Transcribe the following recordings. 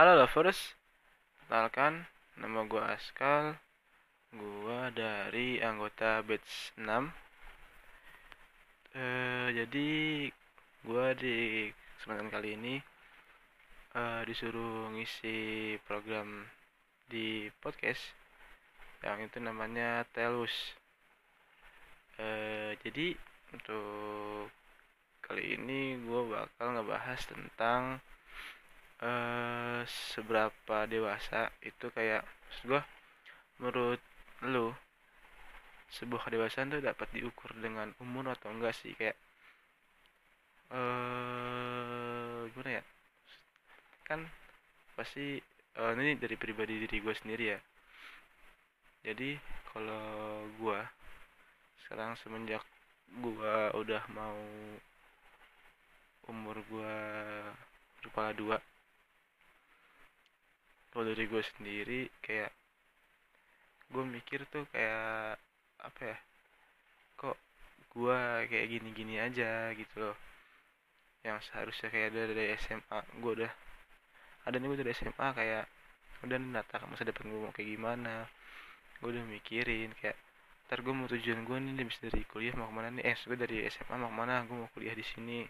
Halo lovers, kenalkan nama gue Askal. Gue dari anggota batch 6 eh Jadi gue di kesempatan kali ini eh, Disuruh ngisi program di podcast Yang itu namanya Telus. Eh, Jadi untuk kali ini gue bakal ngebahas tentang uh, seberapa dewasa itu kayak gue menurut lu sebuah kedewasaan tuh dapat diukur dengan umur atau enggak sih? Kayak uh, gimana ya? Kan pasti uh, ini dari pribadi diri gue sendiri ya. Jadi kalau gue sekarang semenjak gue udah mau umur gue kepala dua kalau dari gue sendiri kayak gue mikir tuh kayak apa ya kok gue kayak gini-gini aja gitu loh. Yang seharusnya kayak dari, dari SMA gue udah ada nih gue dari SMA kayak udah nata masa depan gue mau kayak gimana? Gue udah mikirin kayak ntar gue mau tujuan gue nih habis dari kuliah mau ke mana nih? Eh gue dari SMA mau ke mana? Gue mau kuliah di sini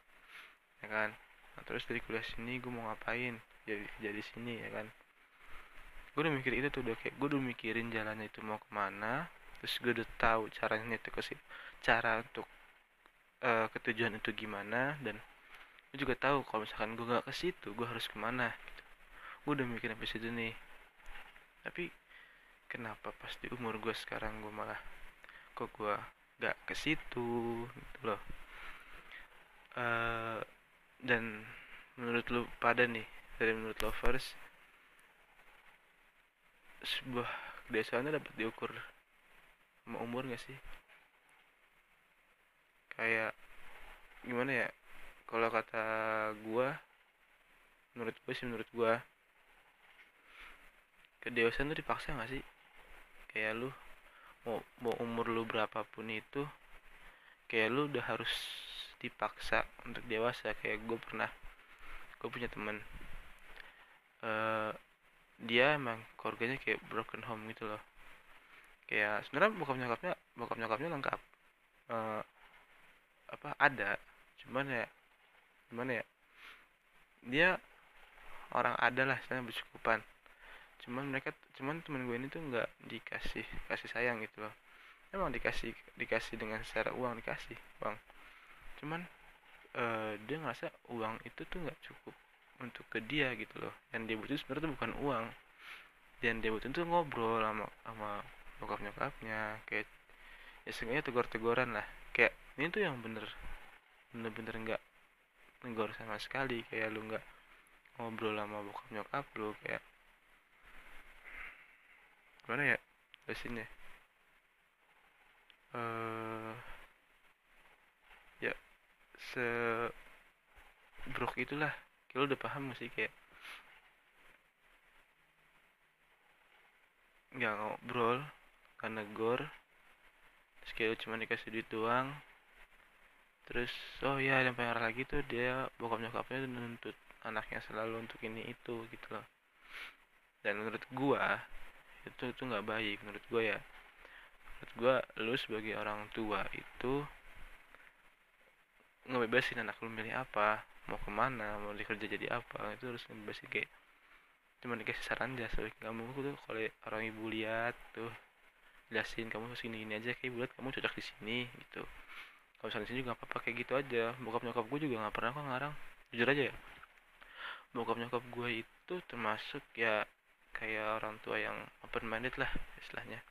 ya kan? Nah, terus dari kuliah sini gue mau ngapain? Jadi jadi sini ya kan gue udah mikir itu tuh udah kayak gue udah mikirin jalannya itu mau ke mana terus gue udah tahu caranya itu ke cara untuk uh, ketujuan itu gimana dan gue juga tahu kalau misalkan gue gak ke situ gue harus ke mana gitu. Gue udah mikir sampai situ nih. Tapi kenapa pas di umur gue sekarang gue malah kok gue gak ke situ gitu loh. Uh, dan menurut lu pada nih dari menurut lovers sebuah kebiasaannya dapat diukur sama umur gak sih? Kayak gimana ya? Kalau kata gua menurut gue sih menurut gua kedewasaan tuh dipaksa gak sih? Kayak lu mau mau umur lu berapapun itu kayak lu udah harus dipaksa untuk dewasa. Kayak gue pernah gue punya teman uh, dia emang keluarganya kayak broken home gitu loh. Kayak sebenarnya bokap nyokapnya bokap nyokapnya lengkap. Uh, apa ada. Cuman ya gimana ya dia orang ada lah saya bercukupan. Cuman mereka cuman temen gue ini tuh nggak dikasih kasih sayang gitu loh. Emang dikasih dikasih dengan secara uang dikasih uang. Cuman uh, dia ngerasa uang itu tuh nggak cukup untuk ke dia gitu loh. Yang dia butuh sebenarnya tuh bukan uang. Dan dia butuh tuh ngobrol sama sama bokap nyokapnya kayak ya seenggaknya tegur-teguran lah. Kayak ini tuh yang bener bener-bener nggak negor sama sekali. Kayak lu nggak ngobrol sama bokap nyokap lu kayak gimana ya biasanya eh uh, ya se brok itulah kayak udah paham sih kayak nggak ngobrol karena gor terus kayak cuma dikasih duit doang terus oh ya yang paling lagi tuh dia bokap nyokapnya nuntut anaknya selalu untuk ini itu gitu loh. Dan menurut gua itu itu nggak baik. Menurut gua ya menurut gua lu sebagai orang tua itu ngebebasin anak lu milih apa mau ke mana mau dikerja jadi apa itu harus kayak cuma dikasih saran aja soalnya kamu tuh kalau orang ibu lihat tuh jelasin kamu sini ini aja kayak buat kamu cocok di sini gitu. Kalau misalnya sini juga apa-apa kayak gitu aja. Bokap nyokap gue juga nggak pernah kok ngarang. Jujur aja ya. Bokap nyokap gue itu termasuk ya kayak orang tua yang open minded lah istilahnya.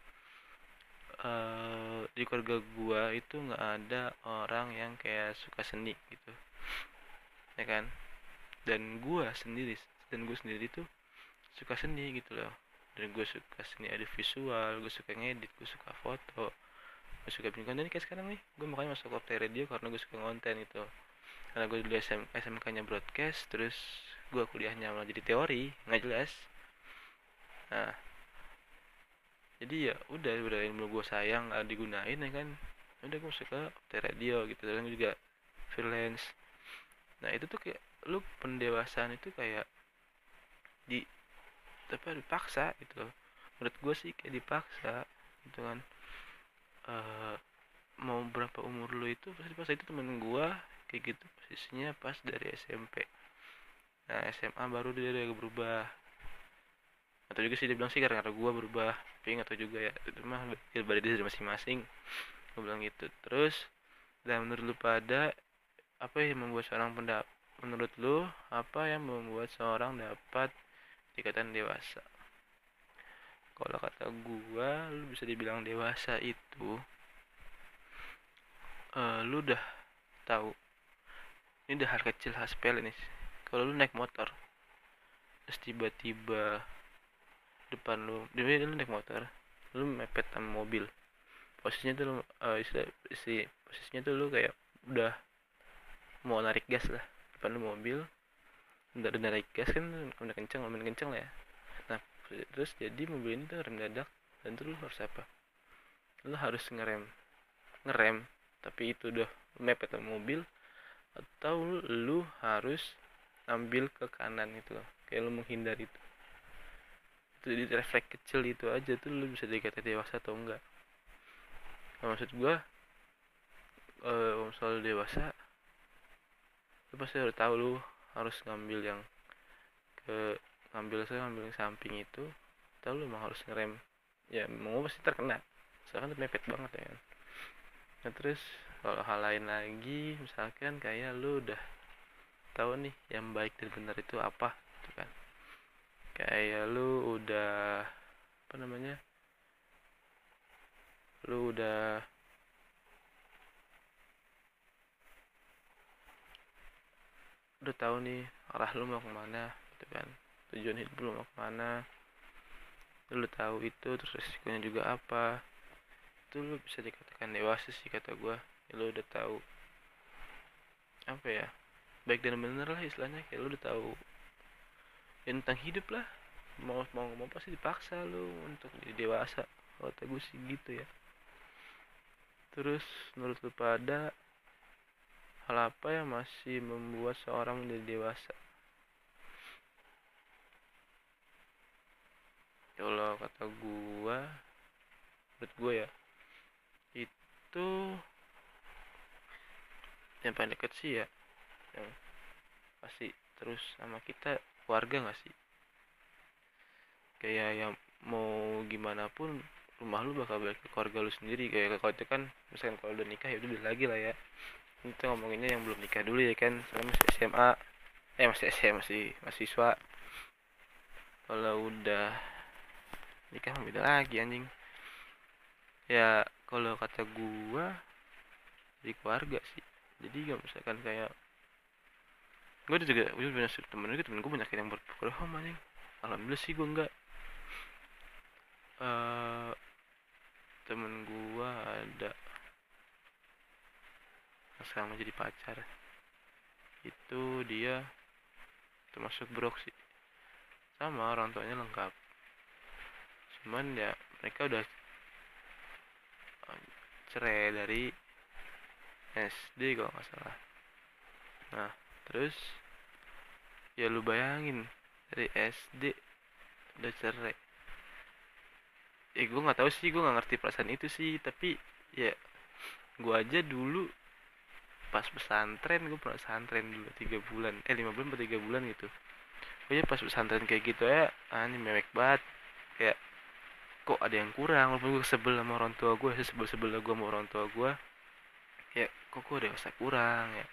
Uh, di keluarga gue itu nggak ada orang yang kayak suka seni gitu ya kan? Dan gue sendiri dan gue sendiri tuh suka seni gitu loh. Dan gue suka seni ada visual gue suka ngedit gue suka foto gue suka bikin konten. Kayak sekarang nih gue makanya masuk ke radio karena gue suka konten itu karena gue dulu SM, SMK nya broadcast terus gue kuliahnya malah jadi teori nggak jelas. Nah jadi ya udah udah ilmu gue sayang digunain ya kan? Udah gue suka radio gitu. Dan juga freelance nah itu tuh kayak lu pendewasaan itu kayak di tapi dipaksa gitu menurut gue sih kayak dipaksa gitu kan. Uh, mau berapa umur lu itu pasti pas itu temen gue kayak gitu posisinya pas dari SMP nah SMA baru dia udah berubah. Atau juga sih dia bilang sih karena gue berubah tapi atau juga ya. Itu mah ya balik dari masing-masing. Gue bilang gitu. Terus dan menurut lu pada apa yang membuat seorang pendapat menurut lu apa yang membuat seorang dapat dikatakan dewasa? Kalau kata gua lu bisa dibilang dewasa itu uh, lu udah tahu. Ini udah hal kecil hal sepele nih. Kalau lu naik motor terus tiba-tiba depan lu dia lu naik motor lu mepet sama mobil. Posisinya tuh lu uh, istilah, isi posisinya tuh lu kayak udah mau narik gas lah. Depan lu mobil. Udah narik gas kan udah kenceng lumayan kenceng lah ya. Nah terus jadi mobil ini tuh rem dadak. Dan terus lu harus apa? Lu harus ngerem. Ngerem. Tapi itu udah mepet mobil. Atau lu harus ambil ke kanan itu. Loh kayak lu menghindar itu. Itu di refleks kecil itu aja tuh lu bisa dikata dewasa atau enggak. Nah, maksud gua uh, soal dewasa lu pasti udah tahu lu harus ngambil yang ke ngambil saya ngambil yang samping itu. Tahu lu emang harus ngerem. Ya mau pasti terkena. Soalnya kan mepet banget ya kan. Nah terus kalau hal lain lagi misalkan kayak lu udah tahu nih yang baik dan benar itu apa gitu kan. Kayak lu udah apa namanya lu udah tahu nih arah lu mau ke mana gitu kan. Tujuan hidup lu mau ke mana. Lu tahu itu terus resikonya juga apa. Itu lu bisa dikatakan dewasa sih kata gue ya, lu udah tahu apa ya baik dan benar lah istilahnya. Kayak lu udah tahu ya, tentang hidup lah. Mau mau mau pasti dipaksa lu untuk jadi dewasa. Kalau gue sih gitu ya. Terus menurut lu pada Hal apa yang masih membuat seorang menjadi dewasa? Kalau kata gua, menurut gua ya, itu yang paling deket sih ya, yang pasti terus sama kita keluarga nggak sih? Kayak yang mau gimana pun rumah lu bakal balik ke keluarga lu sendiri kayak kalau itu kan misalkan kalau udah nikah ya udah lagi lah ya itu ngomonginnya yang belum nikah dulu ya kan. Saya masih SMA eh masih SMA masih mahasiswa. Kalau udah nikah beda lagi anjing. Ya kalau kata gua di keluarga sih. Jadi gak misalkan kayak gue juga gue punya temen gue temen gue banyak yang berprogram anjing. Alhamdulillah sih gue enggak. Uh, temen gua ada sekarang menjadi pacar. Itu dia termasuk brok sih. Sama orang tuanya lengkap. Cuman ya mereka udah eh, cerai dari SD kalau nggak salah. Nah terus ya lu bayangin dari SD udah cerai. Eh gue nggak tahu sih gue nggak ngerti perasaan itu sih. Tapi ya gue aja dulu pas pesantren gue pernah pesantren dulu tiga bulan. Eh lima bulan atau tiga bulan gitu. Pokoknya pas pesantren kayak gitu ya ah, ini mewek banget. Kayak kok ada yang kurang? Walaupun gue sebel sama orang tua gue sebel sebel gue sama orang tua gue ya kok gue ada masa kurang ya?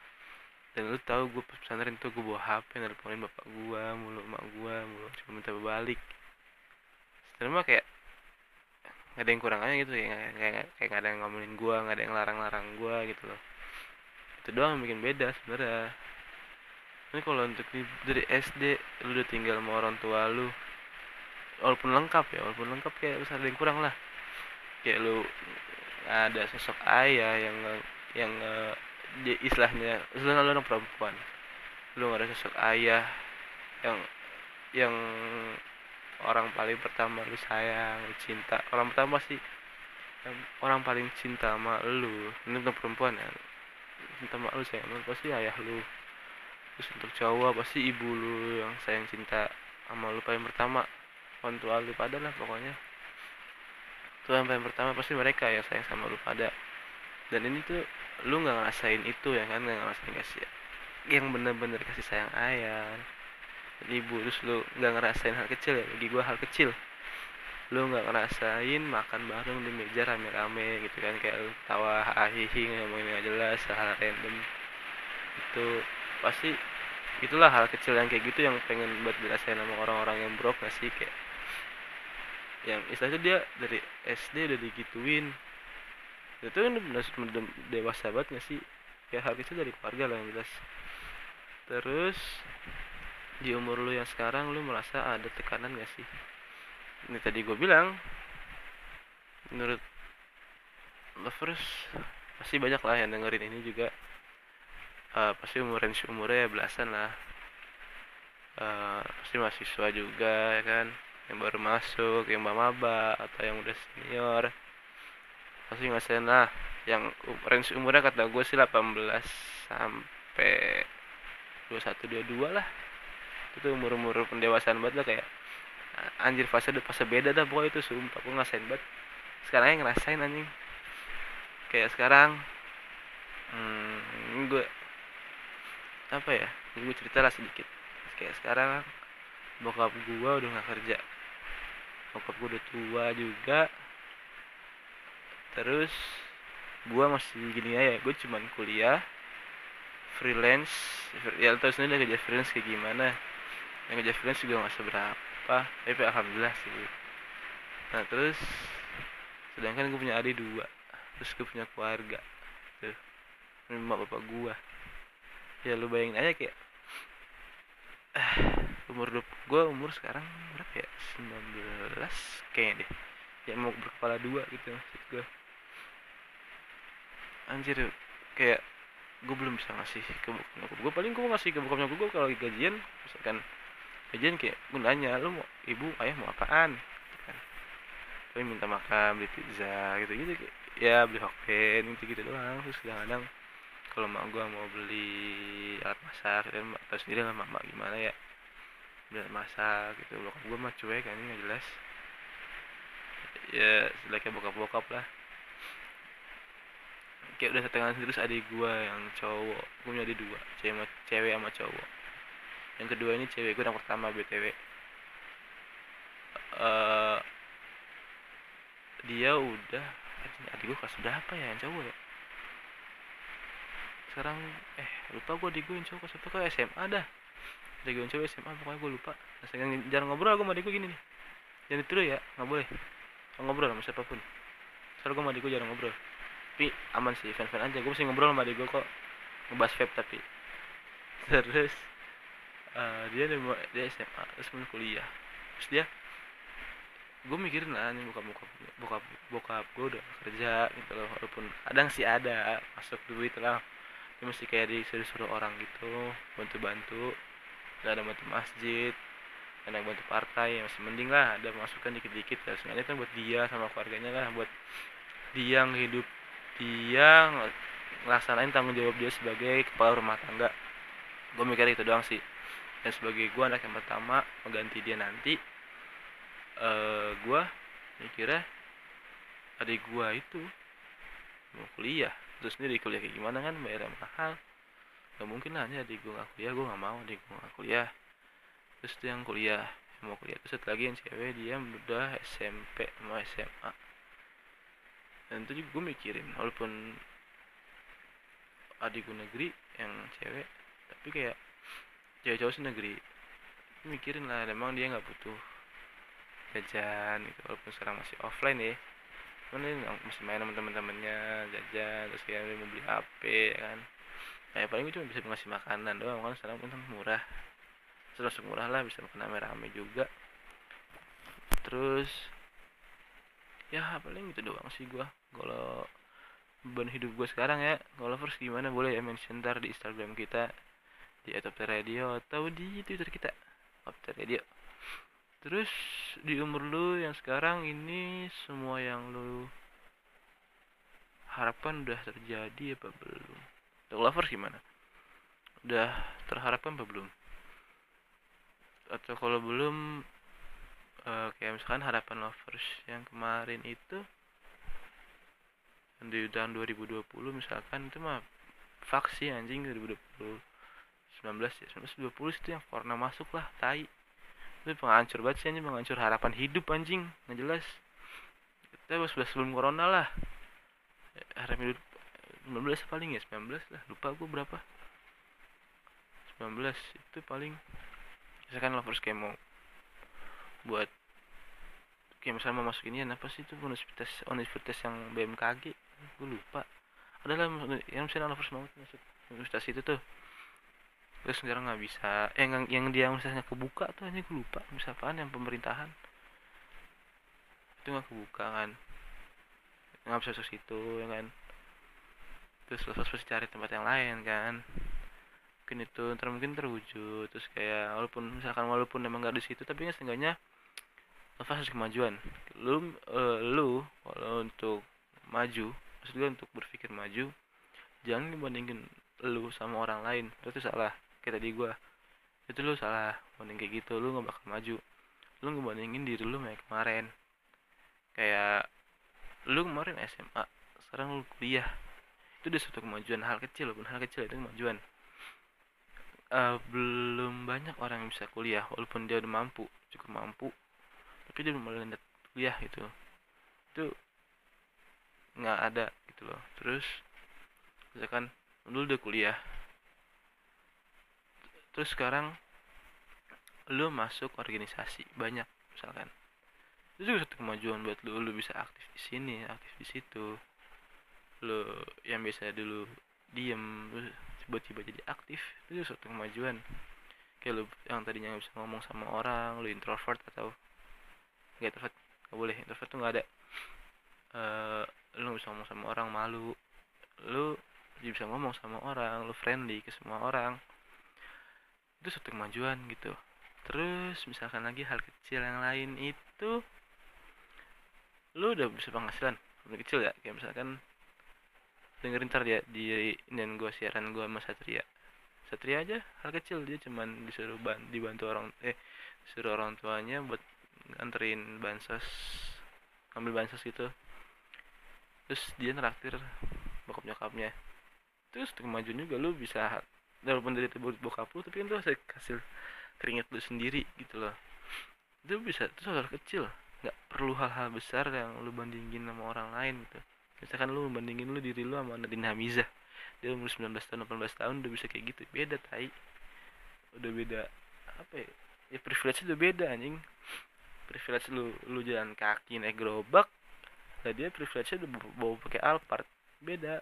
Dan lu tahu gue pas pesantren tuh gue bawa hp nelponin bapak gue mulu emak gue mulu cuma minta balik. Sebenarnya kayak nggak ada yang kurang aja gitu kayak kayak kayak nggak ada yang ngomongin gue nggak ada yang larang-larang gue gitu loh itu doang yang bikin beda sebenarnya. Ini kalau untuk dari SD lu udah tinggal sama orang tua lu. Walaupun lengkap ya walaupun lengkap kayak besar yang kurang lah. Kayak lu ada sosok ayah yang yang uh, istilahnya istilahnya lu orang perempuan. Lu gak ada sosok ayah yang yang orang paling pertama lu sayang lu cinta. Orang pertama sih yang orang paling cinta sama lu ini untuk perempuan ya cinta mak lu sayang lu pasti ayah lu. Terus untuk cowok pasti ibu lu yang sayang cinta sama lu paling pertama. Orang tua lu pada lah pokoknya. Tuhan paling pertama pasti mereka yang sayang sama lu pada. Dan ini tuh lu nggak ngerasain itu ya kan nggak ngerasain kasih yang bener-bener kasih sayang ayah. Ibu terus lu nggak ngerasain hal kecil ya bagi gua hal kecil lu nggak ngerasain makan bareng di meja rame-rame gitu kan kayak lu tawa ahihi ngomongin nggak jelas hal random. Itu pasti itulah hal kecil yang kayak gitu yang pengen buat dirasain sama orang-orang yang broke gak sih kayak yang istilahnya dia dari SD udah digituin. Itu kan udah dewasa banget gak sih? Kayak hal kecil dari keluarga lah yang jelas. Terus di umur lu yang sekarang lu merasa ada tekanan gak sih ini tadi gue bilang menurut lovers pasti banyak lah yang dengerin ini juga. Uh, pasti umur range umurnya belasan lah. Uh, pasti mahasiswa juga ya kan? Yang baru masuk yang maba atau yang udah senior. Pasti ngerasain lah yang range umurnya kata gue sih 18 sampai 21 22 lah. Itu umur-umur pendewasaan banget lah kayak anjir fase udah fase beda dah pokoknya itu sumpah. Gue ngerasain banget. Sekarang yang ngerasain anjing. Kayak sekarang hmm, gue apa ya gue cerita lah sedikit. Kayak sekarang bokap gue udah nggak kerja. Bokap gue udah tua juga. Terus gue masih gini aja gue cuman kuliah freelance. Ya terus ini udah kerja freelance kayak gimana. Yang kerja freelance juga nggak seberapa tapi alhamdulillah sih. Nah terus sedangkan gue punya adik dua terus gue punya keluarga tuh. Ini bapak gue ya lu bayangin aja kayak uh, umur gue umur sekarang berapa ya? 19 kayaknya deh. Ya mau berkepala dua gitu maksud gue anjir kayak gue belum bisa ngasih ke bokap gue paling gue ngasih ke bokap gue kalau gajian misalkan gajian kayak gue nanya lu mau ibu ayah mau apaan? Gitu kan. Tapi minta makan beli pizza gitu gitu kayak ya beli hokben gitu gitu doang terus kadang-kadang kalau mak gua mau beli alat masak dan gitu, tahu sendiri lah mak, mak gimana ya beli alat masak gitu. Bokap gua mah cuek kan nggak jelas. Ya seleknya bokap-bokap lah. Kayak udah setengah terus adik gua yang cowok gua punya adik dua cewek cewek sama cowok yang kedua ini cewek gua yang pertama btw uh, eh, dia udah adik gua kelas berapa ya yang cowok ya? Sekarang eh lupa gue di gue cowok siapa ke SMA dah. Di gue cowok SMA pokoknya gue lupa. Nah, jarang ngobrol gue sama gue gini nih. Jangan itu ya nggak boleh. Ngobrol sama siapa pun. Soalnya gue sama gue jarang ngobrol. Tapi aman sih fan-fan aja. Gue mesti ngobrol sama gue kok. Ngebahas vape tapi. Terus uh, dia dia SMA terus mau kuliah. Terus dia gue mikirin lah nih bokap bokap bokap bokap gue udah kerja gitu loh. Walaupun kadang sih ada masuk duit lah. Ini mesti kayak disuruh-suruh orang gitu bantu-bantu. Gak ada bantu masjid ada bantu partai ya masih mending lah ada masukan dikit-dikit ya. Sebenarnya kan buat dia sama keluarganya lah buat dia yang hidup dia ngelaksanain tanggung jawab dia sebagai kepala rumah tangga. Gue mikir itu doang sih dan sebagai gue anak yang pertama mengganti dia nanti uh, gue mikirnya adik gue itu mau kuliah. Terus sendiri kuliah kayak gimana kan? Bayar mahal. Gak mungkin lah aja adik gue gak kuliah gue gak mau adik gue gak kuliah. Terus dia yang kuliah yang mau kuliah. Terus satu lagi yang cewek dia udah SMP sama SMA dan itu juga gue mikirin walaupun adik gue negeri yang cewek tapi kayak cewek cowok sih negeri. Mikirin lah emang dia nggak butuh jajan gitu walaupun sekarang masih offline ya. Cuman ini masih main sama temen-temennya jajan terus kayak mau beli HP ya kan. Nah, ya paling cuma bisa ngasih makanan doang kan sekarang pun murah. Terus murah lah bisa makan rame-rame juga. Terus ya paling itu doang sih gua. Kalau beban hidup gue sekarang ya kalau first gimana? Boleh ya mention ntar di Instagram kita di Atopter Radio atau di Twitter kita Atopter Radio. Terus di umur lu yang sekarang ini semua yang lu harapkan udah terjadi apa belum? The Lovers gimana? Udah terharapkan apa belum? Atau kalau belum uh, kayak misalkan harapan lovers yang kemarin itu di tahun 2020 misalkan itu mah faksi anjing 2020 19 ya 1920 itu yang corona masuk lah tai. Itu penghancur banget sih anjing penghancur harapan hidup anjing nggak jelas. Kita sudah sebelum corona lah. Harapan hidup 19 paling ya 19 lah lupa gue berapa. 19 itu paling misalkan lovers mau buat kayak misalnya mau masuk ini apa sih itu? Universitas universitas yang BMKG gue lupa. Adalah yang misalnya lovers mau masuk universitas itu tuh terus sekarang nggak bisa. Eh, yang yang dia misalnya kebuka tuh hanya lupa. Misalkan yang pemerintahan? Itu nggak kebuka kan? Nggak bisa masuk situ ya kan? Terus lovers pasti cari tempat yang lain kan? Mungkin itu ntar mungkin terwujud. Terus kayak walaupun misalkan walaupun emang gak di situ tapi kan setengahnya lovers harus kemajuan. Lu uh, lu kalau untuk maju maksud gue untuk berpikir maju jangan dibandingin lu sama orang lain. Itu salah kayak tadi gue itu lu salah banding kayak gitu lu nggak bakal maju. Lu ngebandingin diri lu kayak kemarin. Kayak lu kemarin SMA sekarang lu kuliah. Itu udah suatu kemajuan hal kecil walaupun hal kecil itu kemajuan. Uh, belum banyak orang yang bisa kuliah walaupun dia udah mampu cukup mampu. Tapi dia belum lanjut kuliah gitu. Itu nggak ada gitu loh. Terus misalkan lu udah kuliah terus sekarang lu masuk organisasi banyak misalkan. Itu juga satu kemajuan buat lu lu bisa aktif di sini aktif di situ. Lu yang biasa dulu diem tiba-tiba jadi aktif itu juga suatu kemajuan. Kayak lu yang tadinya nggak bisa ngomong sama orang lu introvert atau nggak introvert nggak boleh introvert tuh nggak ada. Uh, lu bisa ngomong sama orang malu. Lu bisa ngomong sama orang lu friendly ke semua orang itu suatu kemajuan gitu. Terus misalkan lagi hal kecil yang lain itu lu udah bisa penghasilan lebih kecil ya. Kayak misalkan dengerin ntar dia di dan gue siaran gue sama Satria. Satria aja hal kecil dia cuman disuruh ban dibantu orang eh suruh orang tuanya buat nganterin bansos ambil bansos gitu. Terus dia neraktir bokap nyokapnya. Terus kemajuan juga lu bisa walaupun dari buat bokap lu tapi kan tuh hasil, hasil keringet lu sendiri gitu loh. Itu bisa itu hal kecil. Nggak perlu hal-hal besar yang lu bandingin sama orang lain gitu. Misalkan lu bandingin lu diri lu sama Nadine Hamizah. Dia umur 19 tahun 18 tahun udah bisa kayak gitu. Beda tai. Udah beda apa ya? Ya privilege udah beda anjing. Privilege lu lu jalan kaki naik gerobak lah dia privilege udah bawa pakai Alphard. Beda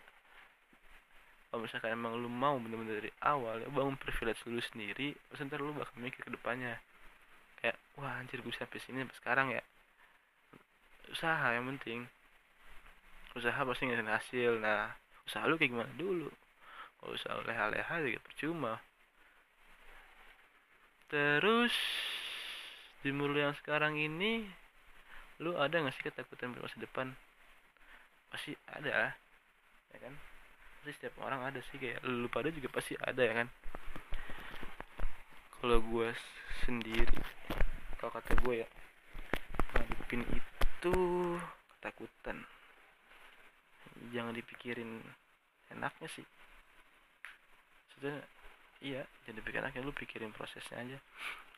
kalau misalkan emang lu mau bener-bener dari awal ya bangun privilege lu sendiri terus ntar lu bakal mikir ke depannya. Kayak wah anjir gue sampai sini sampai sekarang ya. Usaha yang penting. Usaha pasti ngasih hasil. Nah usaha lu kayak gimana dulu? Kalau usaha leha-leha juga percuma. Terus di umur yang sekarang ini lu ada nggak sih ketakutan masa depan? Pasti ada ya kan pasti setiap orang ada sih kayak lu pada juga pasti ada ya kan? Kalau gue sendiri kalau kata gue ya ngadepin itu ketakutan. Jangan dipikirin enaknya sih. Sudah iya jadi pikir enaknya lu pikirin prosesnya aja.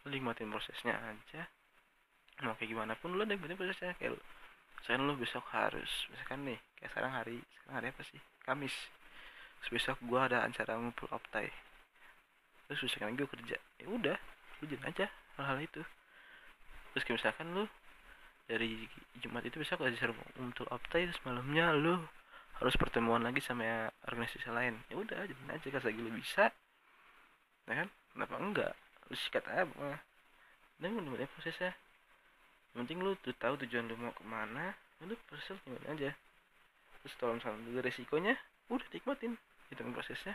Lu nikmatin prosesnya aja. Mau kayak gimana pun lu nikmatin prosesnya. Kayak lu sekarang lu besok harus misalkan nih kayak sekarang hari sekarang hari apa sih? Kamis besok gue ada acara ngumpul optai terus besok lagi gue kerja. Ya udah lu aja hal-hal itu. Terus kayak misalkan lu dari Jumat itu besok acara ngumpul optai terus malamnya lu harus pertemuan lagi sama organisasi lain. Ya udah jalan aja. Kalau lagi lu bisa ya kan? Kenapa enggak? Lu sikat apa dan lu prosesnya? Yang penting lu tuh tahu tujuan lu mau ke mana lu proses gimana aja. Terus kalau misalnya dulu resikonya udah nikmatin itu prosesnya.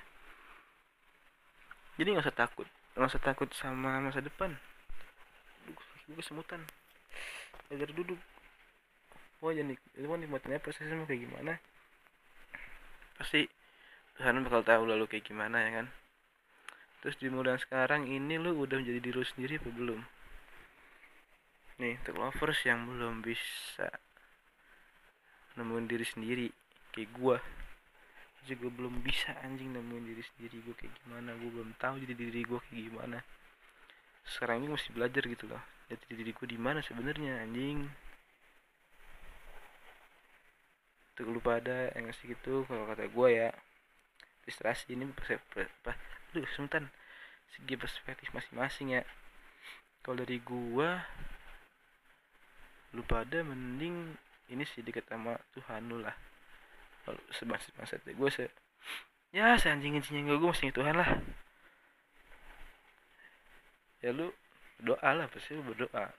Jadi nggak usah takut. Nggak usah takut sama masa depan. Gue kesemutan agar duduk. Wah jadi itu mau nikmatinnya prosesnya mau kayak gimana? Pasti Tuhan bakal tahu lalu kayak gimana ya kan? Terus di bulan sekarang ini lu udah menjadi diri lu sendiri apa belum? Nih untuk lovers yang belum bisa nemuin diri sendiri kayak gua juga belum bisa anjing nemuin diri sendiri. Gue kayak gimana? Gue belum tahu jadi diri gue kayak gimana. Sekarang ini masih belajar gitu loh. Jadi diri gue di mana sebenarnya anjing. Untuk lu pada yang ngasih gitu. Kalau kata gue ya distrasi ini apa? Aduh sebentar. Segi perspektif masing-masing ya. Kalau dari gua lu pada mending ini sih dekat sama Tuhan lu lah kalau sebangsa bangsa gue se ya seanjing anjingnya gue gue masih Tuhan lah. Ya lu doa lah pasti lu berdoa.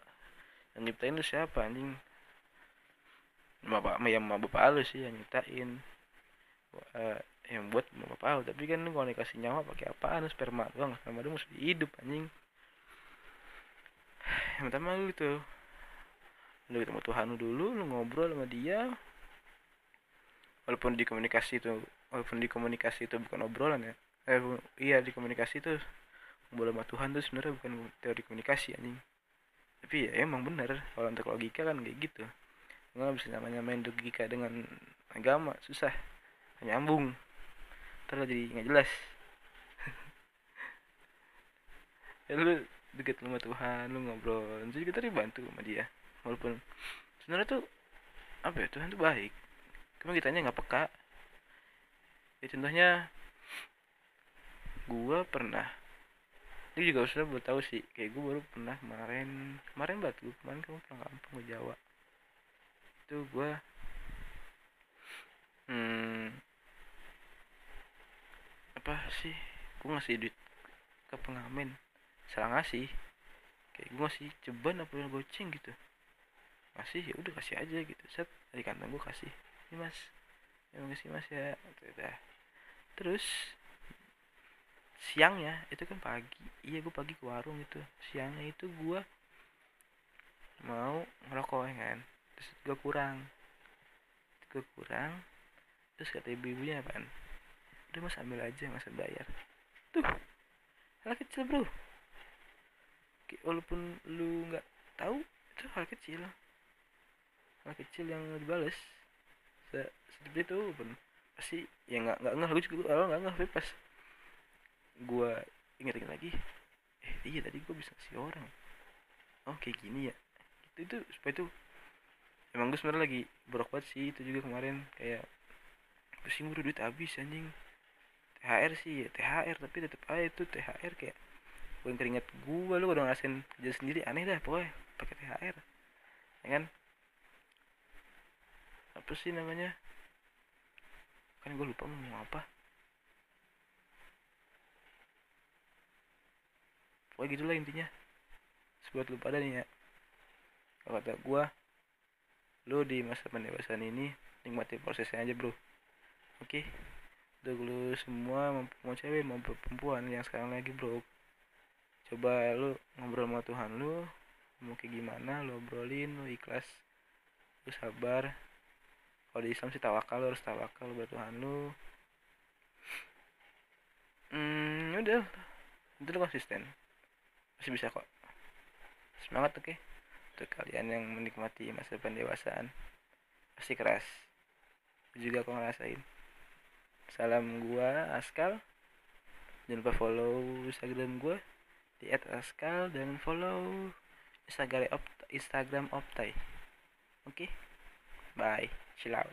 Yang nyiptain lu siapa anjing? Bapak yang bapak lu sih yang nyiptain. Uh, yang buat bapak lu. Tapi kan lu kalau dikasih nyawa pakai apaan? Sperma doang sperma doang mesti hidup anjing. Yang pertama lu itu lu ketemu Tuhan lu dulu lu ngobrol sama dia walaupun di komunikasi itu walaupun di komunikasi itu bukan obrolan ya. Eh iya di komunikasi itu ngobrol sama Tuhan tuh sebenarnya bukan teori komunikasi anjing. Tapi ya emang bener kalau untuk logika kan kayak gitu. Nggak bisa namanya main logika dengan agama susah. Nyambung. Terus jadi nggak jelas. Ya lu deket sama Tuhan lu ngobrol. Jadi kita dibantu sama dia. Walaupun sebenarnya tuh apa ya Tuhan tuh baik cuma kitanya nggak peka. Ya contohnya gua pernah ini juga sudah baru tahu sih kayak gue baru pernah kemarin kemarin batu kemarin kamu pulang kampung ke Jawa. Itu gue hmm, apa sih gue ngasih duit ke pengamen salah ngasih. Kayak gue ngasih ceban apa goceng gitu. Masih ya udah kasih aja gitu set dari kantong gue kasih ini mas. Yang kasih mas ya. Udah terus siangnya itu kan pagi. Iya gue pagi ke warung itu. Siangnya itu gue mau ngerokok ya kan? Terus gue kurang. Gue kurang. Terus kata ibu-ibunya apaan? Udah mas ambil aja mas bayar tuh hal kecil bro. Walaupun lu nggak tahu itu hal kecil. Hal kecil yang dibales Se seperti itu pun. Pasti ya nggak nggak ngeh gue juga awal nggak tapi pas gue inget-inget lagi eh iya tadi gue bisa ngasih orang. Oh kayak gini ya? Itu itu supaya itu emang gue sebenarnya lagi borok banget sih itu juga kemarin. Kayak pusing udah duit habis anjing. THR sih ya THR tapi tetep aja itu THR kayak gue keringet gue lu udah ngerasain kerja sendiri aneh dah pokoknya pakai THR ya kan apa sih namanya? Kan gue lupa mau apa. Pokoknya gitulah intinya. Buat lu pada nih ya. Kalau kata gue lu di masa pendewasaan ini nikmati prosesnya aja bro. Oke? Okay? lu semua mau cewek mau perempuan yang sekarang lagi bro. Coba lu ngobrol sama Tuhan lu mau kayak gimana lu obrolin lu ikhlas lu sabar kalau di Islam sih tawakal lu harus tawakal buat Tuhan lu. Hmm udah. Itu lu konsisten. Masih bisa kok. Semangat oke. Okay? untuk kalian yang menikmati masa pendewasaan pasti keras. Juga aku ngerasain. Salam gua Askal. Jangan lupa follow instagram gua di @askal dan follow instagram op instagram optai. Oke? Okay? bye chill out